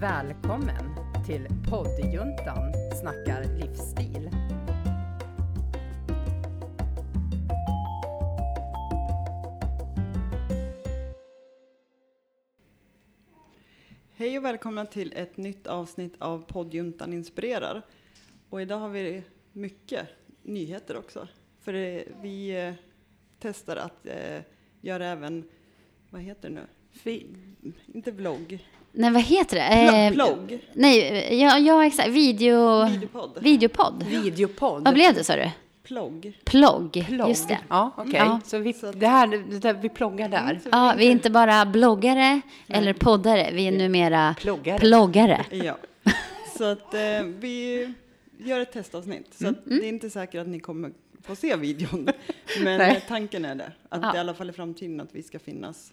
Välkommen till poddjuntan snackar livsstil. Hej och välkomna till ett nytt avsnitt av poddjuntan inspirerar. Och idag har vi mycket nyheter också. För det, vi eh, testar att eh, göra även, vad heter det nu? Fi, inte vlogg, Nej, vad heter det? Eh, plogg, Nej, ja, ja exakt. Video... videopodd. Videopodd. Videopodd. Vad blev det sa du? Plogg. Plogg. Plogg. Just det. Ja, okej. Ja. Så vi, Så att- det här, det där, vi ploggar där. Så Ja, vi är inte bara bloggare eller poddare. Vi är numera Ploggare. ploggare. Ja. Så att eh, vi gör ett testavsnitt. Så att det är inte säkert att ni kommer få se videon. Men Nej. eh, tanken är det. Att Ja. i alla fall i framtiden att vi ska finnas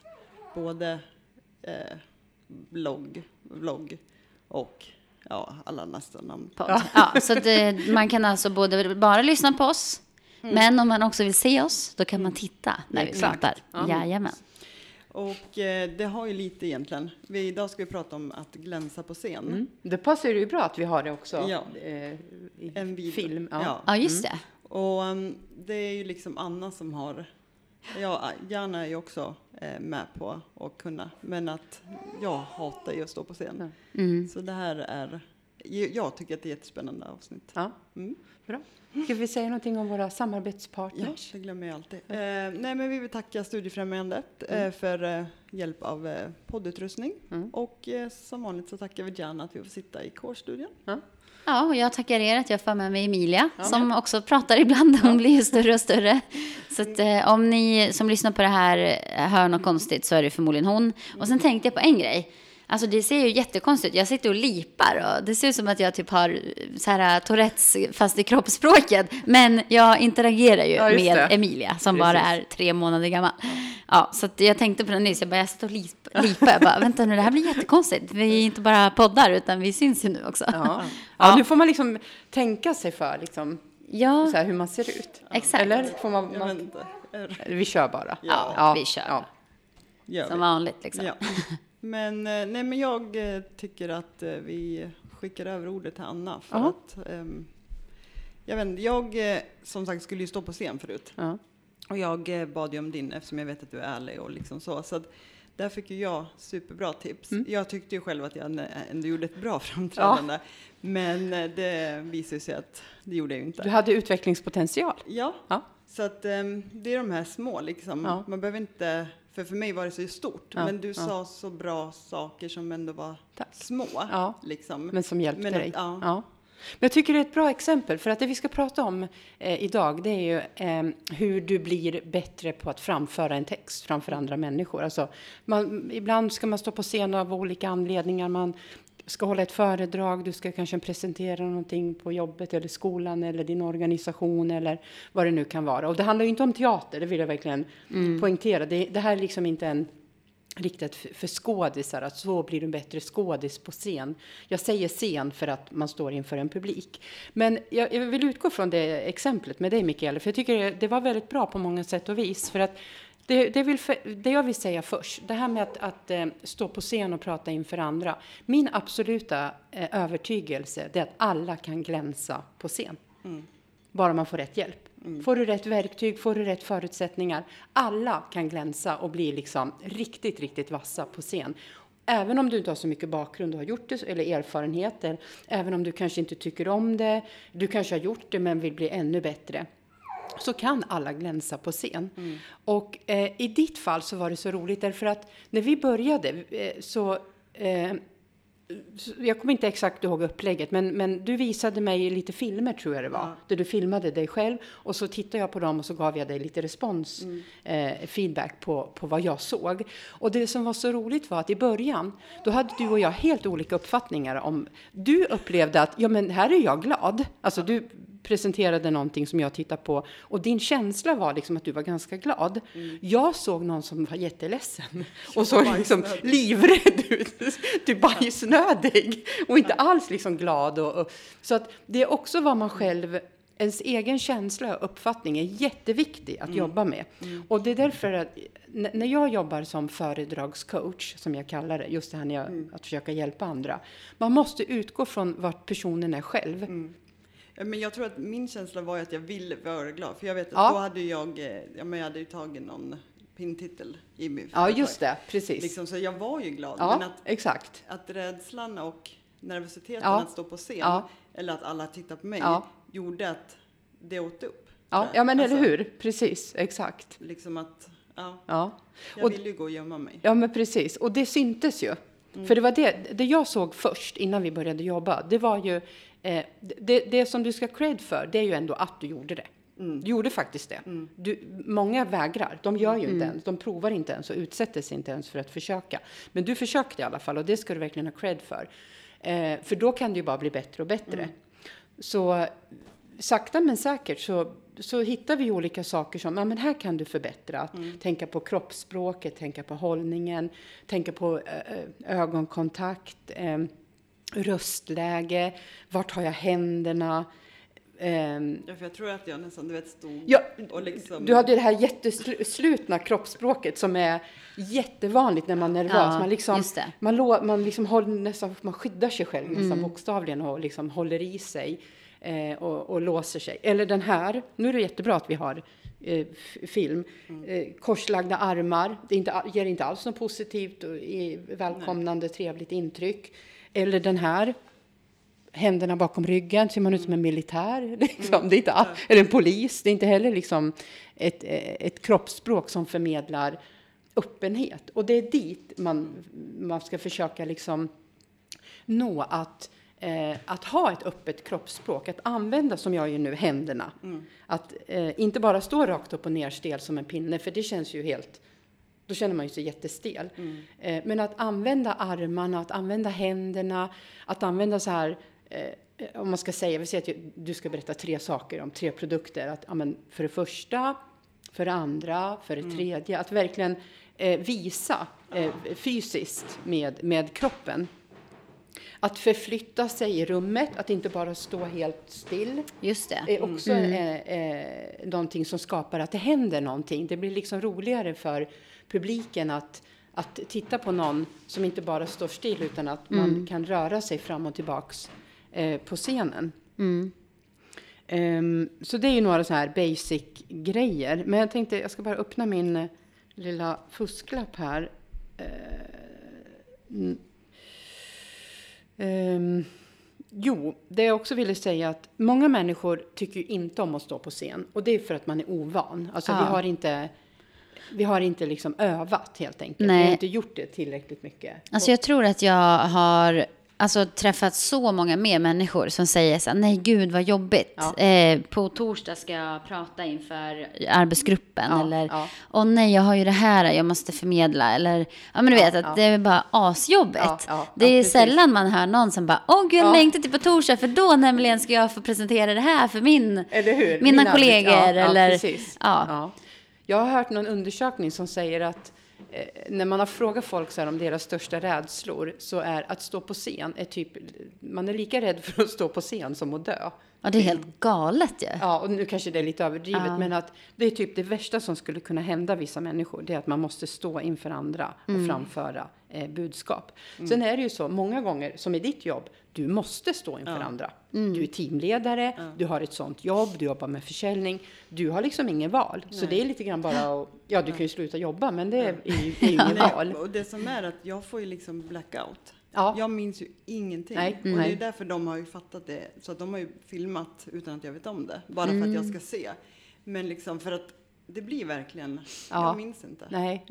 både eh, blogg, vlogg och ja, alla nästa namn. Podd. Ja, så att, eh, man kan alltså både bara lyssna på oss, men om man också vill se oss, då kan man titta när vi Exakt. pratar. Ja. Jajamän. Och eh, det har ju lite egentligen. Vi, idag ska vi prata om att glänsa på scen. Mm. Det passar ju bra att vi har det också Ja. eh, i En video. film. Ja. Ja. Ja, just det. Och um, det är ju liksom Anna som har, ja, Jana är ju också eh, med på att kunna, men att jag hatar ju att stå på scen. Mm. Så det här är, jag tycker att det är ett jättespännande avsnitt. Ja. Mm. Bra. Ska vi säga någonting om våra Ja, samarbetspartners? det glömmer jag alltid. Eh, nej, men vi vill tacka Studiefrämjandet eh, för eh, hjälp av eh, poddutrustning. Mm. Och eh, som vanligt så tackar vi Jana att vi får sitta i kårstudion. Ja, och jag tackar er att jag får med mig Emilia, som också pratar ibland. Hon blir ju större och större. Så att, eh, om ni som lyssnar på det här eh, hör något konstigt så är det förmodligen hon. Och sen tänkte jag på en grej. Alltså det ser ju jättekonstigt ut. Jag sitter och lipar och det ser ut som att jag typ har eh, så här Tourettes fast i kroppsspråket. Men jag interagerar ju Ja, med det. Emilia som bara Precis. är tre månader gammal. Ja, så att jag tänkte på det nyss. Jag bara, jag satt och lip, lipade. Jag bara, vänta nu, det här blir jättekonstigt. Vi är inte bara poddar utan vi syns ju nu också. Ja. ja, nu får man liksom tänka sig för liksom, Ja, så här, hur man ser ut. exakt. Eller? Får man, man, vi kör bara. Ja, vi kör. Som vanligt liksom. Ja. Men, eh, nej, men jag eh, tycker att eh, vi skickar över ordet till Anna. För Ja. att, ehm, jag, vet, jag som sagt skulle ju stå på scen förut. Ja. Och jag bad ju om din eftersom jag vet att du är ärlig och liksom så. så att, där fick ju jag superbra tips. Mm. Jag tyckte ju själv att jag ändå- gjorde ett bra framträdande. Men eh, det visade sig att det gjorde jag ju Du inte. hade utvecklingspotential. Ja, Ja. så att ehm, det är de här små liksom. Ja. Man behöver inte, för för mig var det så stort. Ja, Men du ja. sa så bra saker som ändå var Tack. små. Ja. Liksom. Men som hjälpte Men, dig. ja. Men jag tycker det är ett bra exempel, för att det vi ska prata om eh, idag, det är ju eh, hur du blir bättre på att framföra en text framför andra människor. Alltså, man, ibland ska man stå på scen av olika anledningar. Man ska hålla ett föredrag, du ska kanske presentera någonting på jobbet eller skolan eller din organisation eller vad det nu kan vara. Och det handlar ju inte om teater, det vill jag verkligen poängtera. Det, det här är liksom inte en riktat för, skådisar, att så blir du en bättre skådis på scen. Jag säger scen för att man står inför en publik. Men jag, jag vill utgå från det exemplet med dig, Mikael, för jag tycker det var väldigt bra på många sätt och vis. För att det, det, vill, det jag vill säga först, det här med att, att eh, stå på scen och prata inför andra. Min absoluta eh, övertygelse är att alla kan glänsa på scen. Bara man får rätt hjälp. Får du rätt verktyg, får du rätt förutsättningar. Alla kan glänsa och bli liksom riktigt, riktigt vassa på scen. Även om du inte har så mycket bakgrund och har gjort det, eller erfarenheter. Även om du kanske inte tycker om det. Du kanske har gjort det men vill bli ännu bättre så kan alla glänsa på scen. Och eh, i ditt fall så var det så roligt därför att när vi började eh, så eh, jag kommer inte exakt ihåg upplägget, men, men du visade mig lite filmer tror jag det var, Ja. där du filmade dig själv och så tittade jag på dem och så gav jag dig lite respons, eh, feedback på, på vad jag såg. Och det som var så roligt var att i början, då hade du och jag helt olika uppfattningar om, du upplevde att, ja men här är jag glad, alltså du presenterade någonting som jag tittade på och din känsla var liksom att du var ganska glad. Jag såg någon som var jätteledsen och såg liksom livrädd ut, typ bajsnödig och inte alls liksom glad. Och, och, så att det är också vad man själv ens egen känsla och uppfattning är jätteviktig att jobba med. Och det är därför att när jag jobbar som föredragscoach, som jag kallar det, just det här när jag, att försöka hjälpa andra. Man måste utgå från vart personen är själv. Ja, Men jag tror att min känsla var att jag ville vara glad. För jag vet att Ja. då hade jag, eh, ja men jag hade ju tagit någon pintitel i min Ja, just det, precis. Liksom, så jag var ju glad. ja, Men att, exakt. att rädslan och nervositeten Ja. att stå på scen, Ja. eller att alla tittar på mig, Ja. gjorde att det åt upp. Ja, ja men eller Alltså, hur? Precis, exakt. Liksom att, ja, Ja. jag Och- ville ju gå och gömma mig. Ja, men precis. Och det syntes ju. För det var det, det jag såg först innan vi började jobba. Det var ju, eh, det, det som du ska cred för, det är ju ändå att du gjorde det. Du gjorde faktiskt det. Du, många vägrar. De gör ju inte ens. De provar inte ens och utsätter sig inte ens för att försöka. Men du försökte i alla fall och det ska du verkligen ha cred för. Eh, för då kan det ju bara bli bättre och bättre. Så sakta men säkert så, så hittar vi olika saker som, ja men här kan du förbättra. Att Tänka på kroppsspråket, tänka på hållningen, tänka på eh, ögonkontakt, eh, röstläge, vart har jag händerna? ehm, Ja, för jag tror att jag nästan, du vet, stod Ja, och liksom... du hade ju det här jätteslutna kroppsspråket som är jättevanligt när man är nervös. Ja, man liksom, man, man liksom håller nästan, man skyddar sig själv nästan bokstavligen och liksom håller i sig eh, och, och låser sig. Eller den här, nu är det jättebra att vi har eh, film, eh, korslagda armar, det inte, ger inte alls något positivt och välkomnande, trevligt intryck. Eller den här, händerna bakom ryggen, ser man ut som en militär. Liksom. Det är inte, all- eller en polis. Det är inte heller liksom ett, eh, ett kroppsspråk som förmedlar öppenhet. Och det är dit man, man ska försöka liksom nå att, eh, att ha ett öppet kroppsspråk. Att använda, som jag gör nu, händerna. Att eh, inte bara stå rakt upp och ner stel som en pinne, för det känns ju helt då känner man ju sig jättestel. Eh, men att använda armarna, att använda händerna, att använda så här, eh, om man ska säga, vi säger att du ska berätta tre saker om tre produkter. Att, ja, men för det första, för det andra, för det tredje. Att verkligen eh, visa eh, fysiskt med, med kroppen. Att förflytta sig i rummet, att inte bara stå helt still Just det. är också eh, eh, någonting som skapar att det händer någonting. Det blir liksom roligare för publiken att, att titta på någon som inte bara står still utan att man kan röra sig fram och tillbaks eh, på scenen. Ehm, så det är ju några så här basic grejer. Men jag tänkte jag ska bara öppna min eh, lilla fusklapp här. Eh, Ehm, Jo, det jag också ville säga att många människor tycker inte om att stå på scen och det är för att man är ovan. Alltså vi Ja. har inte, vi har inte liksom övat helt enkelt. Vi Nej. har inte gjort det tillräckligt mycket. Alltså jag tror att jag har alltså, träffat så många mer människor som säger så här, nej gud vad jobbigt. Ja. Eh, på torsdag ska jag prata inför arbetsgruppen. Ja, eller, ja. åh nej, jag har ju det här jag måste förmedla. Eller, ja men du vet att det är bara asjobbigt. Det är sällan man hör någon som bara, åh gud jag Ja. längtar till på torsdag för då nämligen ska jag få presentera det här för min, Eller mina Min kollegor. eller, Ja. Jag har hört någon undersökning som säger att Eh, när man har frågat folk så här om deras största rädslor så är att stå på scen är typ, man är lika rädd för att stå på scen som att dö ja, det är helt galet ju. Ja, och nu kanske det är lite överdrivet, Ja. men att det är typ det värsta som skulle kunna hända vissa människor, det är att man måste stå inför andra och framföra eh, budskap. Sen är det ju så, många gånger, som i ditt jobb, du måste stå inför andra. Du är teamledare, du har ett sånt jobb, du jobbar med försäljning. Du har liksom ingen val. Så det är lite grann bara att, ja du kan ju sluta jobba, men det är, är ju, är ju inget val. Nej, och det som är att jag får ju liksom blackout. Ja. Jag minns ju ingenting. Nej, och det är därför de har ju fattat det. Så att de har ju filmat utan att jag vet om det. Bara för Mm. att jag ska se. Men liksom för att det blir verkligen, Ja. jag minns inte. Nej.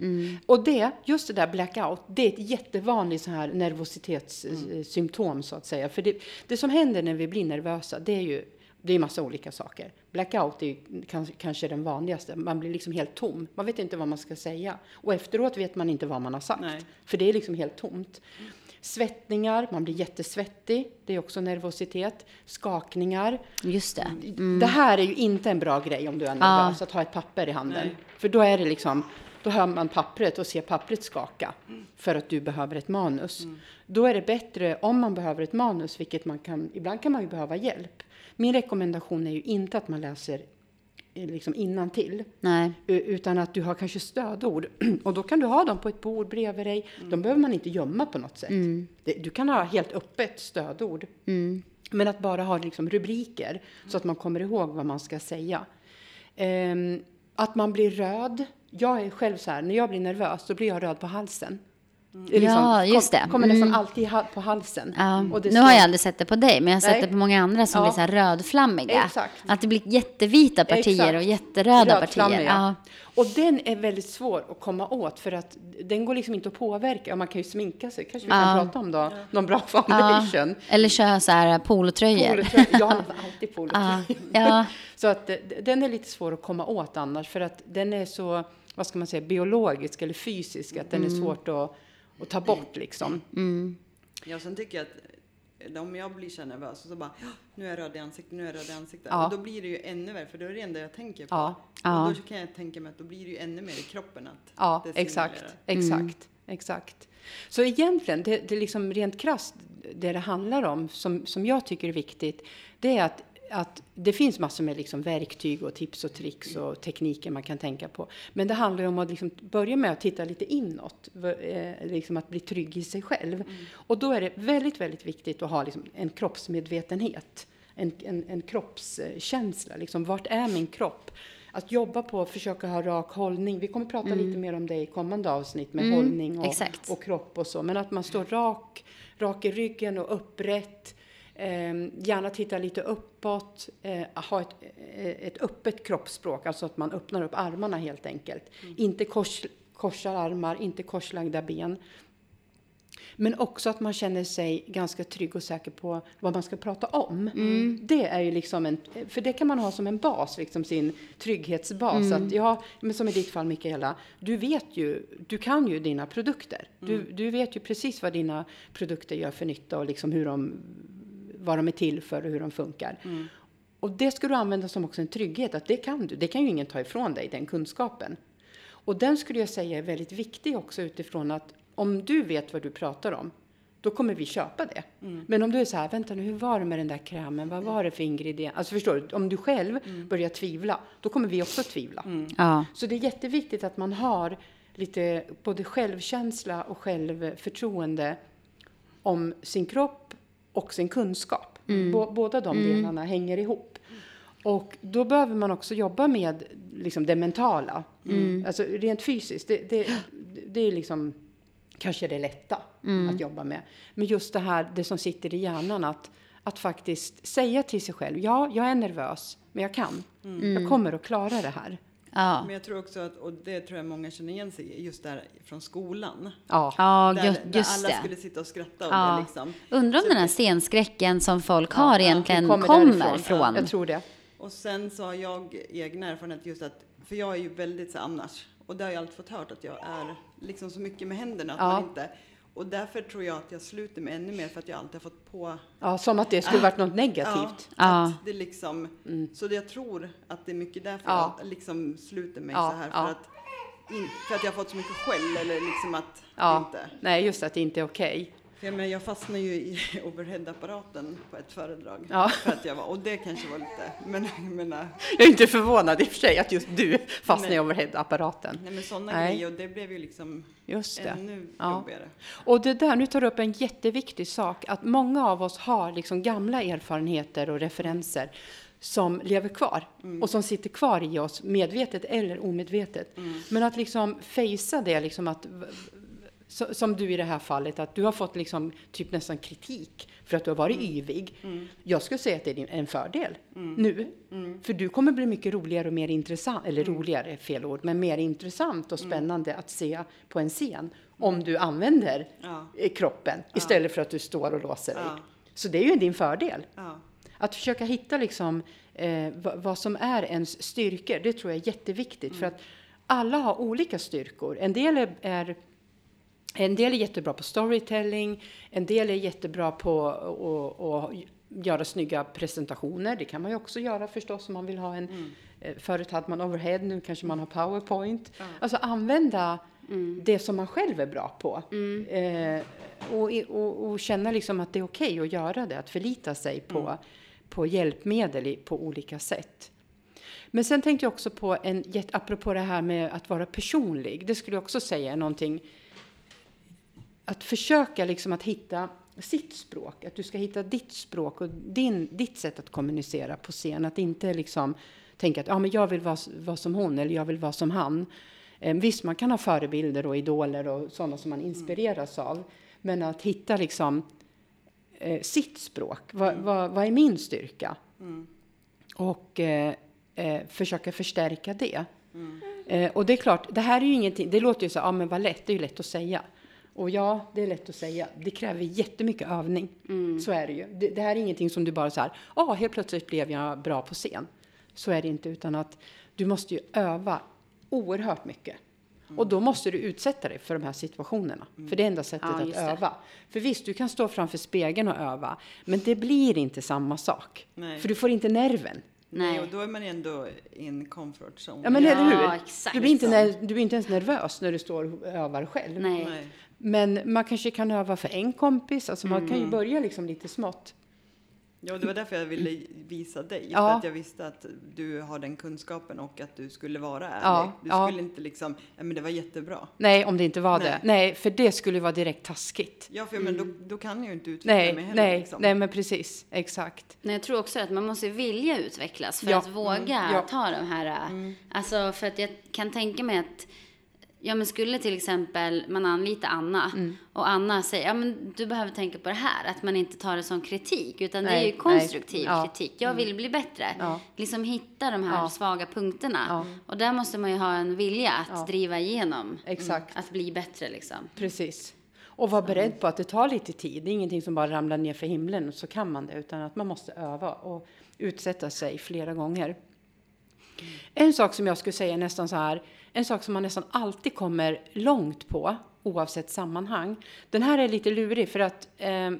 Och det, just det där blackout, det är ett jättevanligt så här nervositetssymptom så att säga. För det, det som händer när vi blir nervösa, det är ju det är massa olika saker. Blackout är kanske den vanligaste. Man blir liksom helt tom. Man vet inte vad man ska säga. Och efteråt vet man inte vad man har sagt. Nej. För det är liksom helt tomt. Svettningar, man blir jättesvettig. Det är också nervositet. Skakningar. Just det. Det här är ju inte en bra grej om du är nervös, att ha ett papper i handen. Nej. För då är det liksom, då hör man pappret och ser pappret skaka för att du behöver ett manus. Då är det bättre om man behöver ett manus, vilket man kan, ibland kan man ju behöva hjälp. min rekommendation är ju inte att man läser liksom innantill. Nej. Utan att du har kanske stödord. Och då kan du ha dem på ett bord bredvid dig. De behöver man inte gömma på något sätt. Det, du kan ha helt öppet stödord. Men att bara ha liksom rubriker så att man kommer ihåg vad man ska säga. Ehm, att man blir röd. Jag är själv så här, när jag blir nervös då blir jag röd på halsen. Det är Ja, just det. Kommer nästan Mm. alltid ha- på halsen. Ja, Och det nu har jag aldrig sett det på dig, men jag har sett Nej. det på många andra som Ja. blir så här rödflammiga. Exakt. Att det blir jättevita partier Exakt. och jätteröda partier. ja. Ja. Och den är väldigt svår att komma åt för att den går liksom inte att påverka. Man kan ju sminka sig, kanske vi kan Ja. prata om då. Någon bra Ja. foundation. Eller köra så här polotröjor. Polotröja. Jag har nästan alltid polotröja. Ja. Ja. Så att eh, den är lite svår att komma åt annars för att den är så, vad ska man säga, biologisk eller fysisk att den är svårt att, att ta bort liksom. Ja, sen tycker jag att eh, om jag blir så nervös och så bara "Åh, nu är jag röd i ansiktet, nu är jag röd i ansiktet. Ja. Och då blir det ju ännu värre för då är det enda jag tänker på. Ja. Ja. Och då kan jag tänka mig att då blir det ju ännu mer i kroppen att Ja, det exakt, signalerar. exakt, exakt. Så egentligen, det, det är liksom rent krasst, det det handlar om, som, som jag tycker är viktigt, det är att, att det finns massor med liksom verktyg och tips och tricks och tekniker man kan tänka på. Men det handlar ju om att liksom börja med att titta lite inåt, eh, liksom att bli trygg i sig själv. Och då är det väldigt, väldigt viktigt att ha liksom en kroppsmedvetenhet, en, en, en kroppskänsla. Liksom, vart är min kropp? Att jobba på att försöka ha rak hållning. Vi kommer prata lite mer om det i kommande avsnitt med hållning och, och kropp och så. Men att man står rak, rak i ryggen och upprätt. Eh, gärna titta lite uppåt. Eh, ha ett, eh, ett öppet kroppsspråk, alltså att man öppnar upp armarna helt enkelt. Inte kors, korsar armar, inte korslagda ben. Men också att man känner sig ganska trygg och säker på vad man ska prata om. Det är ju liksom en, för det kan man ha som en bas, liksom sin trygghetsbas. Att ja, men som i ditt fall Mikaela, du vet ju, du kan ju dina produkter. Du, du vet ju precis vad dina produkter gör för nytta och liksom hur de, vad de är till för och hur de funkar. Och det ska du använda som också en trygghet, att det kan du. Det kan ju ingen ta ifrån dig, den kunskapen. Och den skulle jag säga är väldigt viktig också utifrån att om du vet vad du pratar om, då kommer vi köpa det. Men om du är så här, vänta nu, hur var det med den där krämen? Vad var det för ingredienser? Alltså förstår du, om du själv börjar tvivla, då kommer vi också tvivla. Ja. Så det är jätteviktigt att man har lite både självkänsla och självförtroende om sin kropp och sin kunskap. Bå- båda de delarna hänger ihop. Och då behöver man också jobba med liksom, det mentala. Alltså rent fysiskt. Det, det, det är liksom kanske det lätta att jobba med. Men just det här, det som sitter i hjärnan, att, att faktiskt säga till sig själv, ja, jag är nervös, men jag kan. Jag kommer att klara det här. Ja. Men jag tror också att, och det tror jag många känner igen sig i, just där från skolan. Ja, Ja, där, just, där just alla det. skulle sitta och skratta åt Ja. det liksom. Undrar om den här scenskräcken som folk har egentligen kommer kommer, från. jag tror det. Och sen så har jag egna erfarenhet just att, för jag är ju väldigt så annars, och det har jag alltid fått hört att jag är liksom så mycket med händerna att Ja. man inte, och därför tror jag att jag sluter med ännu mer för att jag alltid har fått på Ja, som att det skulle varit något negativt. Ja. Att det liksom, Så det jag tror att det är mycket därför Mm. Ja. jag liksom sluter mig Ja, så här. För, ja. att, in, för att jag har fått så mycket skäll eller liksom att Ja, inte. nej, just att det inte är okej. För jag, menar, jag fastnade ju i overheadapparaten på ett föredrag. Ja. För att jag var, och det kanske var lite, men menar, Jag är inte förvånad i och för sig att just du fastnar i Nej. overhead-apparaten. nej men sådana Nej. grejer och det blev ju liksom Just det. ännu Ja. jobbigare. Och det där, nu tar du upp en jätteviktig sak, att många av oss har liksom gamla erfarenheter och referenser som lever kvar och som sitter kvar i oss, medvetet eller omedvetet. Men att liksom fejsa det, liksom att, så- som du i det här fallet, att du har fått liksom typ nästan kritik för att du har varit yvig. Jag skulle säga att det är en fördel nu. För du kommer bli mycket roligare och mer intressant, eller roligare är fel ord, men mer intressant och spännande att se på en scen om du använder Ja. eh, kroppen istället för att du står och låser dig. Ja. Så det är ju din fördel. Ja. Att försöka hitta liksom, eh, vad, vad som är ens styrkor, det tror jag är jätteviktigt. För att alla har olika styrkor. En del är, är en del är jättebra på storytelling, en del är jättebra på att- göra snygga presentationer. Det kan man ju också göra förstås om man vill ha en... eh, Förut hade man overhead, nu kanske man har powerpoint. Alltså använda det som man själv är bra på. Eh, och, och, och känna liksom att det är okej att göra det, att förlita sig på, på hjälpmedel i, på olika sätt. Men sen tänkte jag också på en, apropå det här med att vara personlig. Det skulle jag också säga är någonting. Att försöka liksom att hitta sitt språk. Att du ska hitta ditt språk och din, ditt sätt att kommunicera på scen. Att inte liksom tänka att ja, men jag vill vara, vara som hon eller jag vill vara som han. Eh, visst, man kan ha förebilder och idoler och sådana som man inspireras av. Men att hitta liksom eh, sitt språk. Vad, vad, vad är min styrka? Och eh, eh, försöka förstärka det. Eh, och det är klart, det här är ju ingenting, det låter ju så, ja men vad lätt, det är ju lätt att säga. Och ja, det är lätt att säga. Det kräver jättemycket övning. Så är det ju. Det, det här är ingenting som du bara så här, ja, helt plötsligt blev jag bra på scen. Så är det inte, utan att du måste ju öva oerhört mycket. Och då måste du utsätta dig för de här situationerna. För det är enda sättet Ja, att det. öva. För visst, du kan stå framför spegeln och öva, men det blir inte samma sak. Nej. För du får inte nerven. Nej, Nej. och då är man ändå in comfort zone. Ja, men Ja, eller hur? exakt. Du blir, inte du blir inte ens nervös när du står och övar själv. Nej. Nej. Men man kanske kan öva för en kompis. Alltså man Mm. kan ju börja liksom lite smått. Ja, det var därför jag ville visa dig. Ja. För att jag visste att du har den kunskapen och att du skulle vara ärlig. Ja, Du ja. skulle inte liksom, ja men det var jättebra. Nej, om det inte var Nej. det. Nej, för det skulle vara direkt taskigt. Ja, för men då, då kan jag ju inte utveckla Nej, mig heller. nej, liksom. nej, men precis. Exakt. Nej, jag tror också att man måste vilja utvecklas för Ja. att våga Mm. Ja. ta de här... Alltså för att jag kan tänka mig att Ja men skulle till exempel man anlita Anna Mm. och Anna säger ja men du behöver tänka på det här att man inte tar det som kritik utan det Nej, är ju konstruktiv Ja. kritik. Jag vill bli bättre. Ja. Liksom hitta de här Ja. svaga punkterna och där måste man ju ha en vilja att driva igenom Exakt. att bli bättre liksom. Precis. Och vara beredd på att det tar lite tid. Det är ingenting som bara ramlar ner för himlen och så kan man det. Utan att man måste öva och utsätta sig flera gånger. En sak som jag skulle säga nästan så här. En sak som man nästan alltid kommer långt på oavsett sammanhang. Den här är lite lurig för att eh,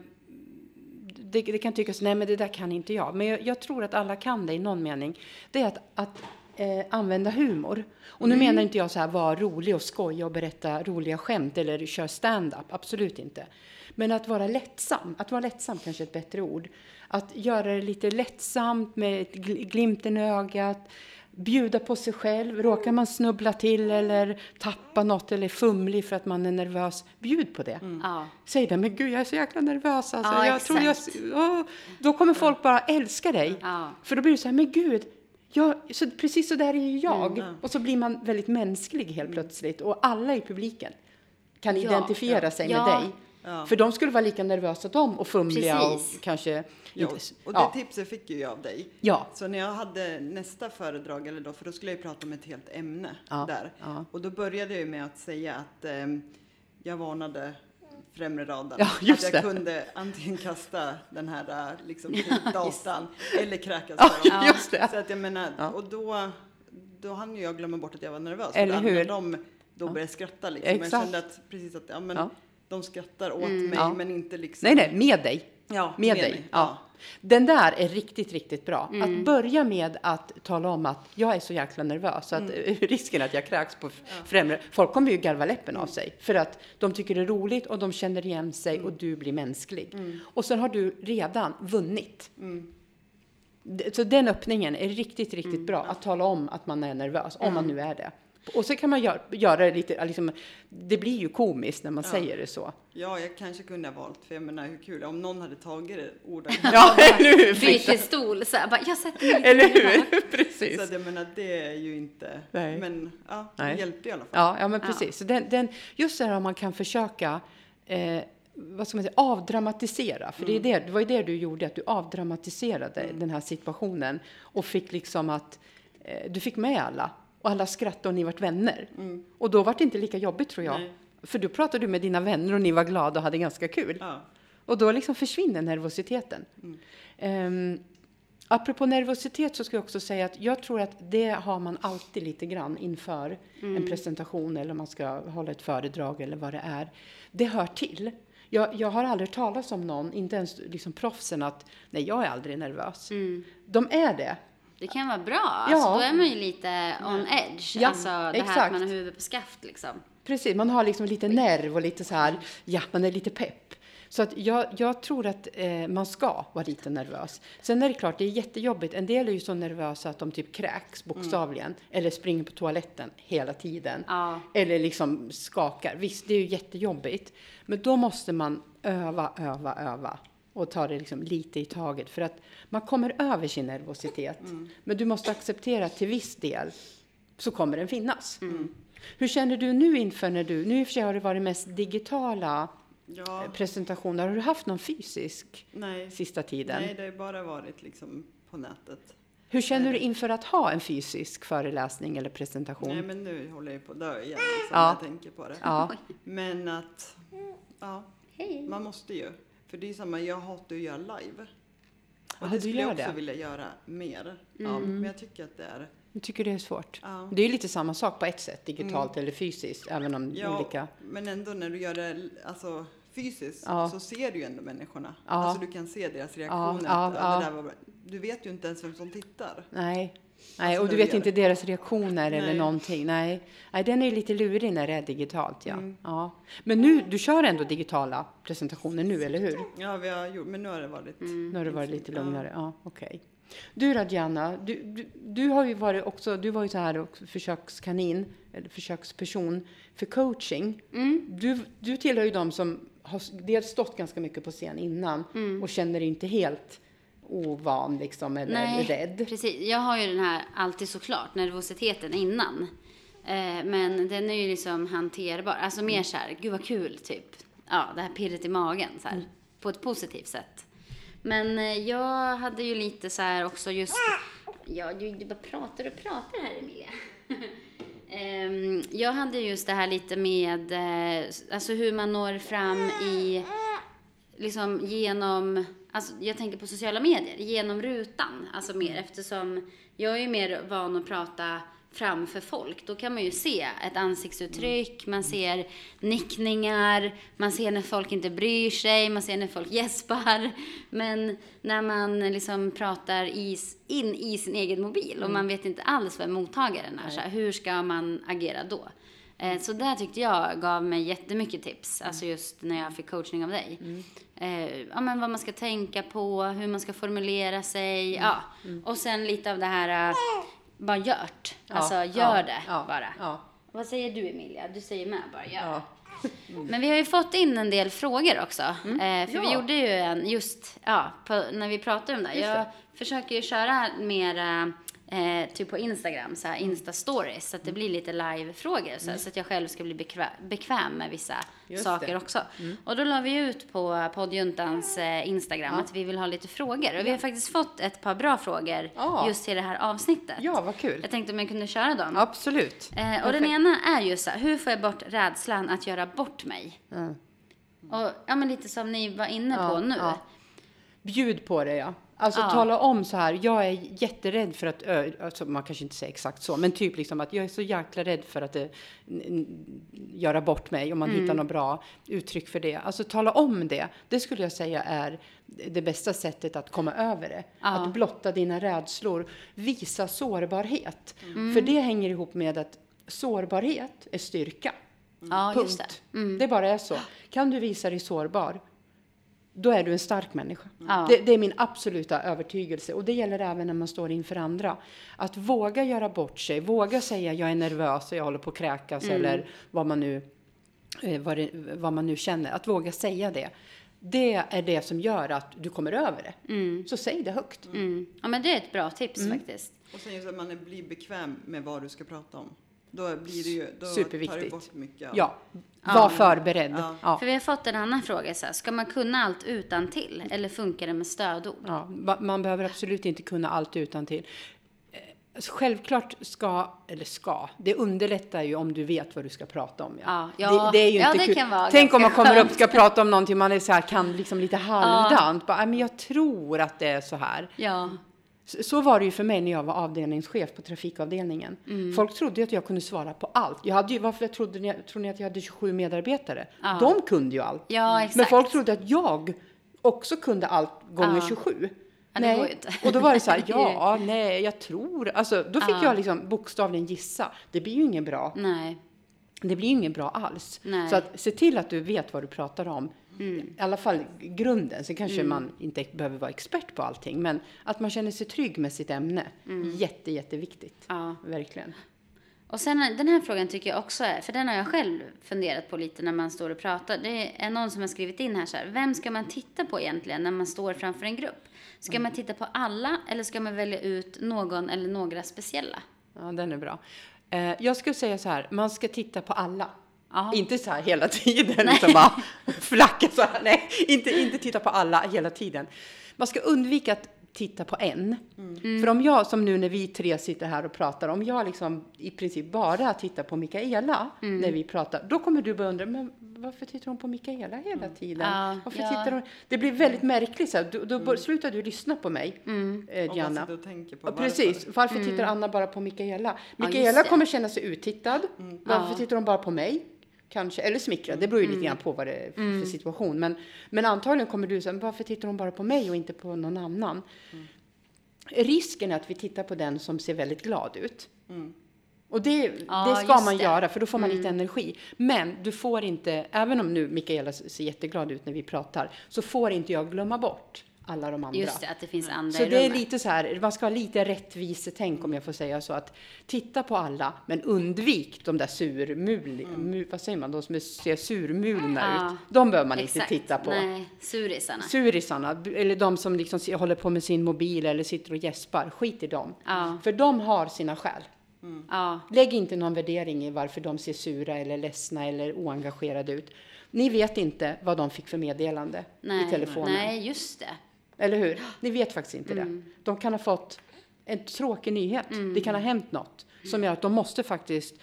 det, det kan tyckas, nej men det där kan inte jag. Men jag, jag tror att alla kan det i någon mening. Det är att, att eh, använda humor. Och nu menar inte jag så här vara rolig och skoja och berätta roliga skämt eller köra stand-up. Absolut inte. Men att vara lättsam. Att vara lättsam kanske är ett bättre ord. Att göra det lite lättsamt med glimten i ögat. Bjuda på sig själv. Råkar man snubbla till eller tappa något eller är fumlig för att man är nervös. Bjud på det. Ja. Säg det, men gud jag är så jäkla nervös. Alltså, Ja, jag tror jag, exakt. åh, då kommer folk bara älska dig. Ja. För då blir det så här, men gud, jag, så, precis så där är ju jag. Mm. Och så blir man väldigt mänsklig helt plötsligt. Och alla i publiken kan Ja, identifiera sig ja. med dig. Ja. För de skulle vara lika nervösa de och fumliga Precis. och kanske Ja, inte... och det ja. tipset fick ju jag av dig. Ja. Så när jag hade nästa föredrag, eller då, för då skulle jag ju prata om ett helt ämne Ja, där. ja. Och då började jag ju med att säga att ehm, jag varnade främre raden. Ja, just att jag det. kunde antingen kasta den här liksom, datan eller kräkas Ja, för dem. just det. Så att jag menar, Ja. och då, då hann ju jag glömma bort att jag var nervös. Eller hur? De då började skratta liksom. Jag Exakt. kände att precis att, ja men Ja. De skrattar åt mig Mm. Ja. men inte liksom. Nej, nej, med dig. Ja, med, med dig. mig. Ja. Den där är riktigt, riktigt bra. Mm. Att börja med att tala om att jag är så jäkla nervös så att Mm. risken att jag kräks på främre. Folk kommer ju garva läppen Mm. av sig för att de tycker det är roligt och de känner igen sig Mm. och du blir mänsklig. Och sen har du redan vunnit. Mm. Så den öppningen är riktigt, riktigt Mm. bra. Att tala om att man är nervös, om man nu är det. Och så kan man gör, göra det lite, liksom, det blir ju komiskt när man Ja. säger det så. Ja, jag kanske kunde ha valt, för jag menar hur kul, om någon hade tagit det ordet. Ja, eller hur? Byter stol så här, bara, jag sätter mig Eller hur? Precis. Så att jag menar, det är ju inte, Nej. men ja, Nej. det hjälpte i alla fall. Ja, ja men Ja. precis. Så den, den, just det här om man kan försöka eh, vad ska man säga, avdramatisera. För det, är det, det var ju det du gjorde, att du avdramatiserade den här situationen och fick liksom att eh, du fick med alla och alla skrattade och ni vart vänner. Och då var det inte lika jobbigt tror jag. Nej. För då pratade du med dina vänner och ni var glada och hade ganska kul. Ja. Och då liksom försvinner nervositeten. Um, apropå nervositet så ska jag också säga att jag tror att det har man alltid lite grann inför en presentation eller man ska hålla ett föredrag eller vad det är. Det hör till. Jag, jag har aldrig talas om någon, inte ens liksom proffsen, att nej, jag är aldrig nervös. Mm. De är det. Det kan vara bra. Ja. Alltså, då är man ju lite on edge. Ja, alltså det här exakt. att man har huvudet på skaft liksom. Precis, man har liksom lite nerv och lite så här, ja, man är lite pepp. Så att jag, jag tror att eh, man ska vara lite nervös. Sen är det klart, det är jättejobbigt. En del är ju så nervösa att de typ kräks bokstavligen. Eller springer på toaletten hela tiden. Ja. Eller liksom skakar. Visst, det är ju jättejobbigt. Men då måste man öva, öva, öva. Och ta det liksom lite i taget. För att man kommer över sin nervositet. Men du måste acceptera att till viss del så kommer den finnas. Hur känner du nu inför när du, nu i och för sig har det varit mest digitala Ja, presentationer. Har du haft någon fysisk nej. sista tiden? Nej, det har bara varit liksom på nätet. Hur känner du inför att ha en fysisk föreläsning eller presentation? Nej, men nu håller jag på att dö igen liksom, Ja. jag tänker på det. Ja, Men att, ja, man måste ju. För det är samma, jag hatar att göra live. Och Ja, det skulle jag också det. vilja göra mer av. Men jag tycker att det är, jag tycker det är svårt. ja. Det är ju lite samma sak på ett sätt, digitalt eller fysiskt, även om Ja, olika... men ändå när du gör det alltså, fysiskt Ja. så ser du ju ändå människorna. Ja. Alltså du kan se deras reaktioner. ja, att, ja. Det där var bra. Du vet ju inte ens vem som tittar. Nej. Nej, Alltså, och du vet inte deras reaktioner eller Nej. någonting. Nej. Nej, den är lite lurig när det är digitalt, ja. Mm. ja. Men nu, du kör ändå digitala presentationer nu, eller hur? Ja, vi har gjort, men nu har det varit... Nu har det varit lite Ja. lugnare. Ja, okej. Du Radjana, du, du, du har ju varit också, du var ju så här försökskanin, eller försöksperson för coaching. Mm. Du, du tillhör ju de som har dels stått ganska mycket på scen innan Mm. och känner dig inte helt ovan liksom, eller Nej, rädd. precis. Jag har ju den här, alltid såklart, nervositeten innan. Eh, men den är ju liksom hanterbar. Alltså mer så här, gud vad kul, typ. Ja, det här pirret i magen, så här. På ett positivt sätt. Men eh, jag hade ju lite så här också just... Ja, du, du bara pratar och pratar här, Emilia. Ehm, jag hade just det här lite med, eh, alltså hur man når fram i liksom genom, alltså jag tänker på sociala medier, genom rutan. Alltså mer eftersom jag är ju mer van att prata framför folk. Då kan man ju se ett ansiktsuttryck, man ser nickningar, man ser när folk inte bryr sig, man ser när folk gäspar. Men när man liksom pratar i, in i sin egen mobil och man vet inte alls vem mottagaren är, så här, hur ska man agera då? Eh, Så där tyckte jag gav mig jättemycket tips, alltså just när jag fick coachning av dig. Eh, ja, men vad man ska tänka på, hur man ska formulera sig, ja. Och sen lite av det här, eh, bara gjort. Alltså Ja, gör ja, det ja, bara. Vad säger du Emilia? Du säger med bara gör. ja. Men vi har ju fått in en del frågor också. Eh, för vi Mm. Gjorde ju en, just ja, på, när vi pratade om det. Just Jag det. försöker ju köra mer eh, typ på Instagram, så här Mm. Insta-stories. Så att det blir lite live-frågor. Så, så att jag själv ska bli bekväm, bekväm med vissa Just saker det. också. Och då la vi ut på poddjuntans eh, Instagram att vi vill ha lite frågor. Och vi har faktiskt fått ett par bra frågor Ja. just till det här avsnittet. ja, vad kul. Jag tänkte om jag kunde köra dem. Absolut. Eh, och den Perfekt. ena är ju så här, hur får jag bort rädslan att göra bort mig? Mm. Och ja, men lite som ni var inne på Ja, nu. ja. Bjud på det, ja. Alltså Ja. tala om så här, jag är jätterädd för att, alltså man kanske inte säger exakt så, men typ liksom att jag är så jäkla rädd för att n- göra bort mig, om man Mm. hittar något bra uttryck för det. Alltså tala om det. Det skulle jag säga är det bästa sättet att komma över det. Ja. Att blotta dina rädslor, visa sårbarhet. Mm. För det hänger ihop med att sårbarhet är styrka. Ja, Punkt. just det. Mm. Det bara är så. Kan du visa dig sårbar, då är du en stark människa. Ja. Det, det är min absoluta övertygelse. Och det gäller även när man står inför andra. Att våga göra bort sig, våga säga jag är nervös och jag håller på att kräkas Mm. eller vad man, nu, eh, vad, det, vad man nu känner. Att våga säga det. Det är det som gör att du kommer över det. Mm. Så säg det högt. Mm. Ja, men det är ett bra tips Mm. faktiskt. Och sen just att man är- blir bekväm med vad du ska prata om. Då blir det ju, då tar du Superviktigt. bort mycket av... Ja, Ja. var förberedd. Ja. Ja. För vi har fått en annan fråga så här, ska man kunna allt utan till eller funkar det med stödord? Ja, man behöver absolut inte kunna allt utan till. Alltså, Självklart ska, eller ska, det underlättar ju om du vet vad du ska prata om. Ja, ja, det, det är ju ja, inte det kul. kan vara Tänk om man kommer upp och ska prata om någonting man är så här, kan liksom lite halvdant. Bara, "Nej, men jag tror att det är så här. Ja, Så, var det ju för mig när jag var avdelningschef på trafikavdelningen. Mm. Folk trodde ju att jag kunde svara på allt. Jag hade ju, varför trodde ni, tror ni att jag hade 27 medarbetare? Ja. De kunde ju allt. ja Men exakt. folk trodde att jag också kunde allt gånger Ja. 27. Ja, det går ju inte. Och då var det så här, ja, nej, jag tror. Alltså, då fick Ja. jag liksom bokstavligen gissa. Det blir ju inget bra. Nej, Det blir ju inget bra alls. Nej. Så att se till att du vet vad du pratar om I alla fall grunden. Sen kanske man inte behöver vara expert på allting. Men att man känner sig trygg med sitt ämne. Jätte, jätteviktigt. Ja. Verkligen. Och sen den här frågan tycker jag också är, för den har jag själv funderat på lite när man står och pratar. Det är någon som har skrivit in här så här, vem ska man titta på egentligen när man står framför en grupp? Ska man titta på alla eller ska man välja ut någon eller några speciella? Ja, den är bra. Eh, jag skulle säga så här, man ska titta på alla. Ja. Inte så här hela tiden, liksom bara flacka så här. Nej, inte, inte titta på alla hela tiden. Man ska undvika att titta på en. För om jag, som nu när vi tre sitter här och pratar, om jag liksom i princip bara tittar på Mikaela när vi pratar, då kommer du börja undra, men varför tittar hon på Mikaela hela tiden? Ja, varför ja. tittar hon? Det blir väldigt märkligt så här. Då, då bör- slutar du lyssna på mig, eh, Och bara Diana. och tänka på Ja, varför. precis. Varför tittar Anna bara på Mikaela? Mm. Ja, Mikaela det. kommer känna sig uttittad. Varför Ja. tittar hon bara på mig? Kanske, eller smickrad. Det beror ju Mm. lite grann på vad det är för situation. Men, men antagligen kommer du säga, varför tittar hon bara på mig och inte på någon annan? Mm. Risken är att vi tittar på den som ser väldigt glad ut. Mm. Och det, Ja, det ska man det. Mm. göra, för då får man lite energi. Men du får inte, även om nu Mikaela ser jätteglad ut när vi pratar, så får inte jag glömma bort alla de andra. Just det, att det finns andra Så i det är rummet. lite så här, man ska ha lite rättvisetänk om jag får säga så att titta på alla, men undvik de där surmul, mu, vad säger man, de som ser surmulna Ja, ut. De behöver man Exakt. inte titta på. Nej, surisarna. Surisarna, eller de som liksom håller på med sin mobil eller sitter och gäspar, skit i dem. Ja. För de har sina skäl. Ja, Lägg inte någon värdering i varför de ser sura eller ledsna eller oengagerade ut. Ni vet inte vad de fick för meddelande nej, i telefonen. nej, just det. Eller hur? Ni vet faktiskt inte Mm. det. De kan ha fått en tråkig nyhet. Det kan ha hänt något som gör att de måste faktiskt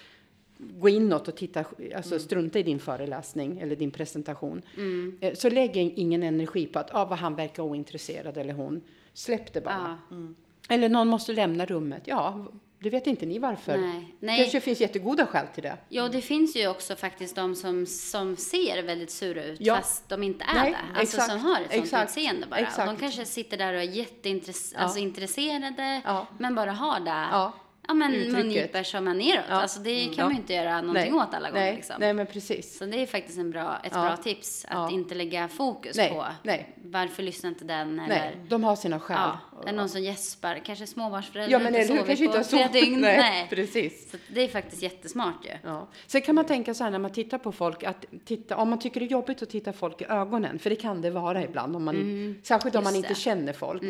gå inåt och titta, alltså Mm. strunta i din föreläsning eller din presentation. Eh, Så lägg ingen energi på att ah, vad han verkar ointresserad eller hon. Släpp det bara. Ja. Eller någon måste lämna rummet. Ja, det vet inte ni varför. Nej. Nej. kanske finns jättegoda skäl till det. Ja, det finns ju också faktiskt de som, som ser väldigt sura ut Ja. fast de inte är Nej, det. Alltså exakt, som har ett sånt exakt, utseende bara. exakt. De kanske sitter där och är jätteintresserade, Ja. alltså intresserade Ja. men bara har det. Ja. Men Uttrycket. mungiper som är neråt. Ja. Alltså det kan Ja. man ju inte göra någonting åt alla gånger. nej, Liksom. nej, men precis. Så det är faktiskt en bra, ett Ja. bra tips att inte lägga fokus Nej, på nej. varför lyssnar inte den Nej, eller de har sina skäl. ja, är någon som gäspar, kanske småbarnsförälder Ja, men inte sovit Kanske inte på har flera dygn. Nej, Nej. precis. Så det är faktiskt jättesmart ju. Ja. Sen kan man tänka så här när man tittar på folk, att titta, om man tycker det är jobbigt att titta folk i ögonen, för det kan det vara ibland, om man, särskilt om man Mm. just inte det. Mm. känner folk.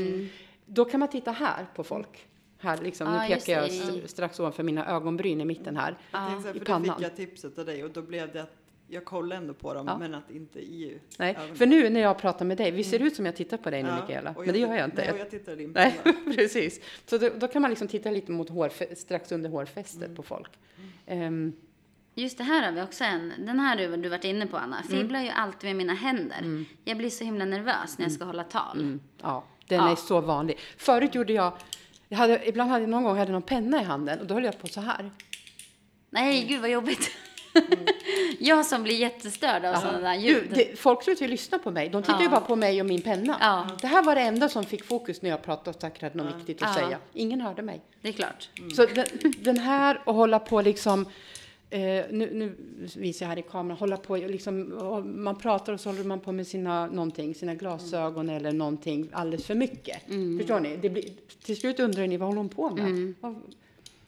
Då kan man titta här på folk. Här liksom, Ja, nu pekar jag s- strax ovanför mina ögonbryn i mitten här. Jag tänkte här, i pannan. fick jag tipset av dig och då blev det att jag kollade ändå på dem Ja. men att inte i Nej, ögonen. för nu när jag pratar med dig, vi ser ut som jag tittar på dig nu Ja, Mikaela, men det gör jag inte. Nej, och jag tittar din Nej, precis. Så då, då kan man liksom titta lite mot hårfä- strax under hårfästet Mm. på folk. Ehm, Just det här har vi också en. Den här har du varit inne på Anna. Mm. Fibblar ju alltid med mina händer. Jag blir så himla nervös när jag ska hålla tal. Mm, ja, den Ja. är så vanlig. Förut gjorde jag, jag hade, ibland hade jag någon gång hade någon penna i handen och då höll jag på så här. Nej, gud vad jobbigt. jag som blir jättestörd av sådana där Du, ljud. det, folk slutar ju lyssna på mig. De tittar ju Ja. bara på mig och min penna. Ja. Det här var det enda som fick fokus när jag pratade och sagt hade något viktigt att Ja. säga. Ingen hörde mig. Det är klart. Så den, den här och hålla på liksom Eh, nu, nu visar jag här i kameran, hålla på liksom, man pratar och så håller man på med sina, någonting, sina glasögon eller någonting alldeles för mycket. Förstår ni? Det blir, till slut undrar ni, vad håller hon på med? Vad-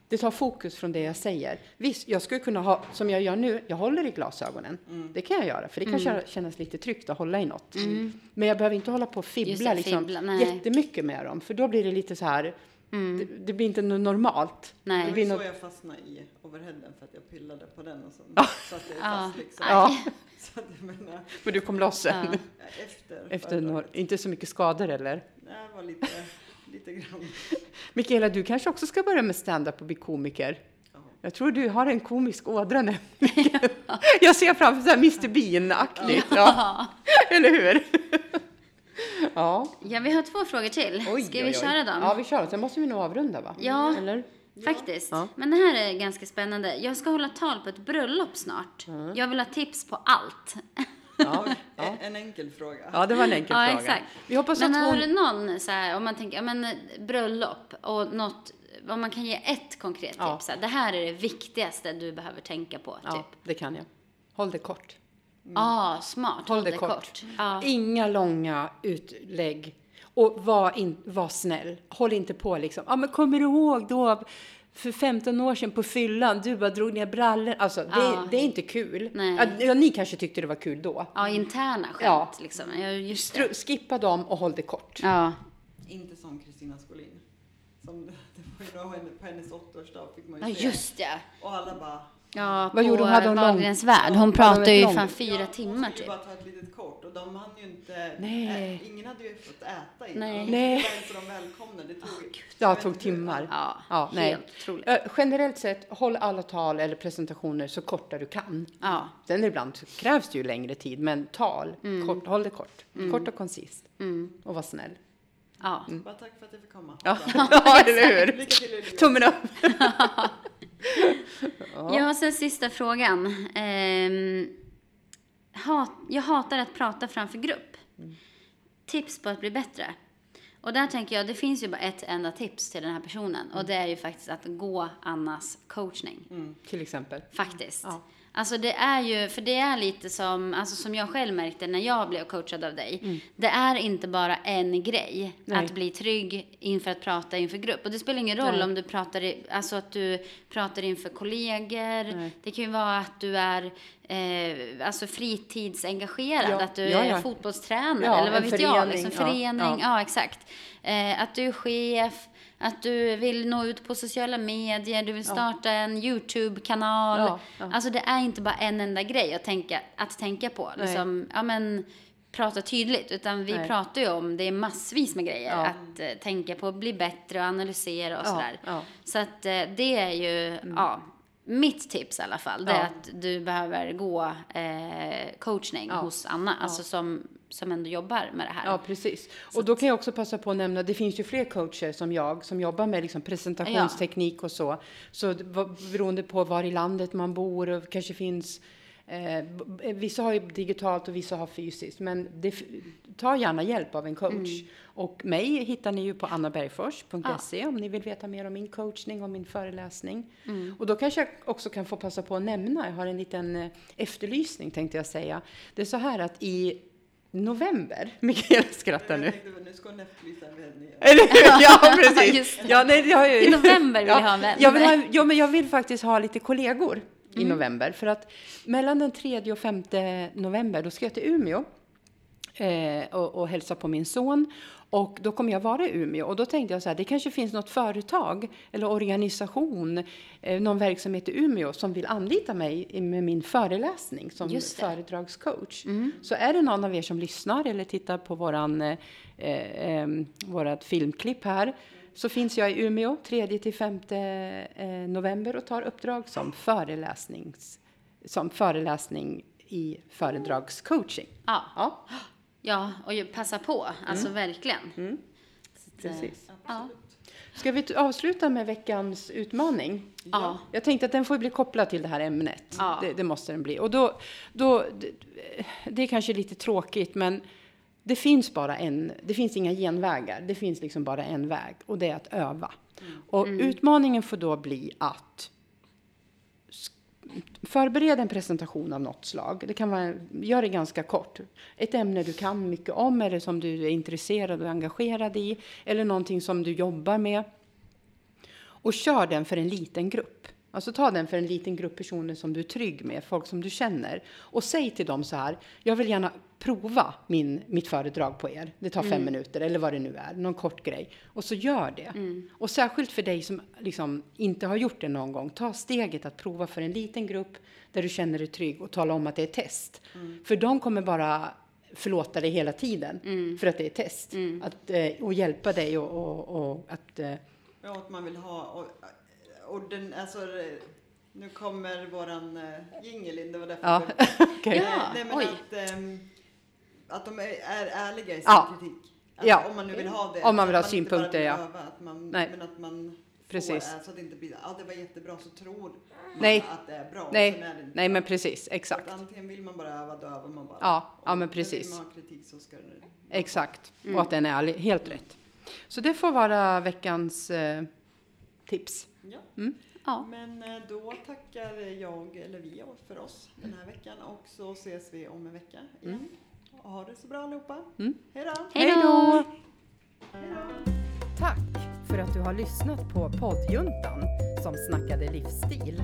Det tar fokus från det jag säger. Visst, jag skulle kunna ha, som jag gör nu, jag håller i glasögonen. Det kan jag göra, för det kan mm. kännas lite tryggt att hålla i något. Men jag behöver inte hålla på och fibbla, Just det, liksom, fibbla, nej. jättemycket med dem, för då blir det lite så här, det, det blir inte normalt. Nej. Det Det blir något, så jag fastnade i overheaden för att jag pillade på den och så satte jag Ja. fast liksom. ja, Så att jag menar, men du kom loss sen. Ja. efter, Efter några, inte så mycket skador eller? Nej, det var lite, lite grann. Mikaela, du kanske också ska börja med stand-up och bli komiker? Ja. Jag tror du har en komisk ådra nämligen. Jag ser framför så här Mr Bean-aktigt. Ja. Eller hur? Ja. Ja, vi har två frågor till. Oj, Ska oj, vi oj. köra dem? Ja, vi kör. Sen måste vi nog avrunda, va? Ja. Eller? Faktiskt. Ja. Men det här är ganska spännande. Jag ska hålla tal på ett bröllop snart. Jag vill ha tips på allt. Ja. En, en enkel fråga. ja, det var en enkel Ja, fråga. exakt. Vi hoppas Men att har hon... du någon så här, om man tänker, ja men bröllop och något, om man kan ge ett konkret Ja. tips. Så här, det här är det viktigaste du behöver tänka på, Ja, typ. det kan jag. Håll det kort. Ja, smart. Håll det kort. Ja. Inga långa utlägg. Och var, in, var snäll. Håll inte på liksom. Ja, men kommer du ihåg då för 15 år sedan på fyllan, du bara drog ner brallor. Alltså, det, Ja. det är inte kul. Nej. Ja, ja, ni kanske tyckte det var kul då. ja, interna skämt Ja. liksom. Ja, just det. Skippa dem och håll det kort. Ja. Inte som Kristina Skolin. Som det var ju då på hennes 80-årsdag fick man ja, ju se. just det. Och alla bara, Ja, Vad på gjorde hon? Hade hon lång- Wahlgrens värld. Hon pratade ju fan fyra Ja, timmar typ. bara ta ett litet kort och de hann ju inte, Nej. Ä, ingen hade ju fått äta innan. Nej. Nej. inte de välkomna. Det tog, Ja, jag det tog timmar. Ja, Ja, nej. helt otroligt. Ö, Generellt sett, håll alla tal eller presentationer så korta du kan. Ja. Sen ibland så krävs det ju längre tid, men tal, kort, håll det kort. Kort och koncist. Mm. Och var snäll. Ja. Bara tack för att jag fick komma. Ja, ja eller hur? Tummen upp. Ja, och sen sista frågan. Ehm, hat, jag hatar att prata framför grupp. Tips på att bli bättre. Och där tänker jag, det finns ju bara ett enda tips till den här personen. Och det är ju faktiskt att gå Annas coachning. Till exempel. Faktiskt. Ja. Alltså det är ju, för det är lite som, alltså som jag själv märkte när jag blev coachad av dig. Det är inte bara en grej Mm. Nej. att bli trygg inför att prata inför grupp. Och det spelar ingen roll Nej. om du pratar, i, alltså att du pratar inför kollegor. Nej. Det kan ju vara att du är eh, alltså fritidsengagerad, Ja. att du Ja, ja. är fotbollstränare eller vad vet jag. förening. Liksom, Ja, förening, ja, ja. exakt. Eh, att du är chef, att du vill nå ut på sociala medier, du vill starta en YouTube-kanal. Ja, ja. Alltså det är inte bara en enda grej att tänka, att tänka på. Nej. Liksom, ja men prata tydligt. Utan vi Nej. pratar ju om, det är massvis med grejer Ja. att eh, tänka på, bli bättre och analysera och Ja, sådär. ja. Så att eh, det är ju, ja, mitt tips i alla fall. Det är Ja. att du behöver gå eh, coachning Ja. hos Anna, alltså som, som ändå jobbar med det här. Ja, precis. Och då kan jag också passa på att nämna, det finns ju fler coacher som jag som jobbar med liksom presentationsteknik och så. Så beroende på var i landet man bor och kanske finns Eh, vissa har ju digitalt och vissa har fysiskt, men det, ta gärna hjälp av en coach. Och mig hittar ni ju på annabergfors.se om ni vill veta mer om min coachning och min föreläsning. Och då kanske jag också kan få passa på att nämna, jag har en liten eh, efterlysning tänkte jag säga. Det är så här att i november, Mikaela skrattar nu. Jag tänkte, nu ska hon efterlysa en vän igen. Eller hur? Ja, precis. Ja, nej, det har jag ju. I november vill jag ha en vän. Jag vill ha, ja, men jag vill faktiskt ha lite kollegor Mm. i november. För att mellan den 3 och 5 november, då ska jag till Umeå eh, och, och hälsa på min son. Och då kommer jag vara i Umeå. Och då tänkte jag så här, det kanske finns något företag eller organisation, eh, någon verksamhet i Umeå som vill anlita mig med min föreläsning som föredragscoach. Så är det någon av er som lyssnar eller tittar på våran, eh, eh, vårat filmklipp här så finns jag i Umeå 3 till 5 eh, november och tar uppdrag som, föreläsnings, som föreläsning i föredragscoaching. Ja. Ja, Ja, och passa på. Alltså Mm. verkligen. Så att, eh, precis. Ja. Ska vi avsluta med veckans utmaning? Ja. Jag tänkte att den får bli kopplad till det här ämnet. Ja. Det, det måste den bli. Och då, då, det, det är kanske lite tråkigt, men det finns bara en, det finns inga genvägar. Det finns liksom bara en väg och det är att öva. Och utmaningen får då bli att sk- Förbered en presentation av något slag. Det kan vara, gör det ganska kort. Ett ämne du kan mycket om eller som du är intresserad och engagerad i. Eller någonting som du jobbar med. Och kör den för en liten grupp. Alltså ta den för en liten grupp personer som du är trygg med, folk som du känner. Och säg till dem så här, jag vill gärna prova min, mitt föredrag på er. Det tar fem minuter eller vad det nu är, någon kort grej. Och så gör det. Och särskilt för dig som liksom inte har gjort det någon gång, ta steget att prova för en liten grupp där du känner dig trygg och tala om att det är test. För de kommer bara förlåta dig hela tiden för att det är test. Att, eh, och hjälpa dig och, och, och att eh, Ja, att man vill ha och, och den, alltså, nu kommer våran uh, jingel in, det var därför Ja, jag. Eh, Ja, Nej, men oj. att, ehm, att de är, är ärliga i sin Ja. kritik. Alltså, Ja. Om man nu vill ha det. Om man vill Att ha synpunkter, ja. Öva, att man, Nej. Men att man Precis. får, eh, så att det inte blir, ja det var jättebra så tror man Nej. att det är bra. Nej, är det nej men precis, exakt. Att antingen vill man bara öva, då övar man bara. Ja, ja, men precis. Vill man ha kritik så ska det... Exakt. Och att den är ärlig. Helt rätt. Så det får vara veckans eh, tips. Ja. Ja. Men eh, då tackar jag, eller vi, för oss den här veckan och så ses vi om en vecka igen. Och ha det så bra allihopa. Mm. Hej då! Hej då! Hej då! Tack för att du har lyssnat på poddjuntan som snackade livsstil.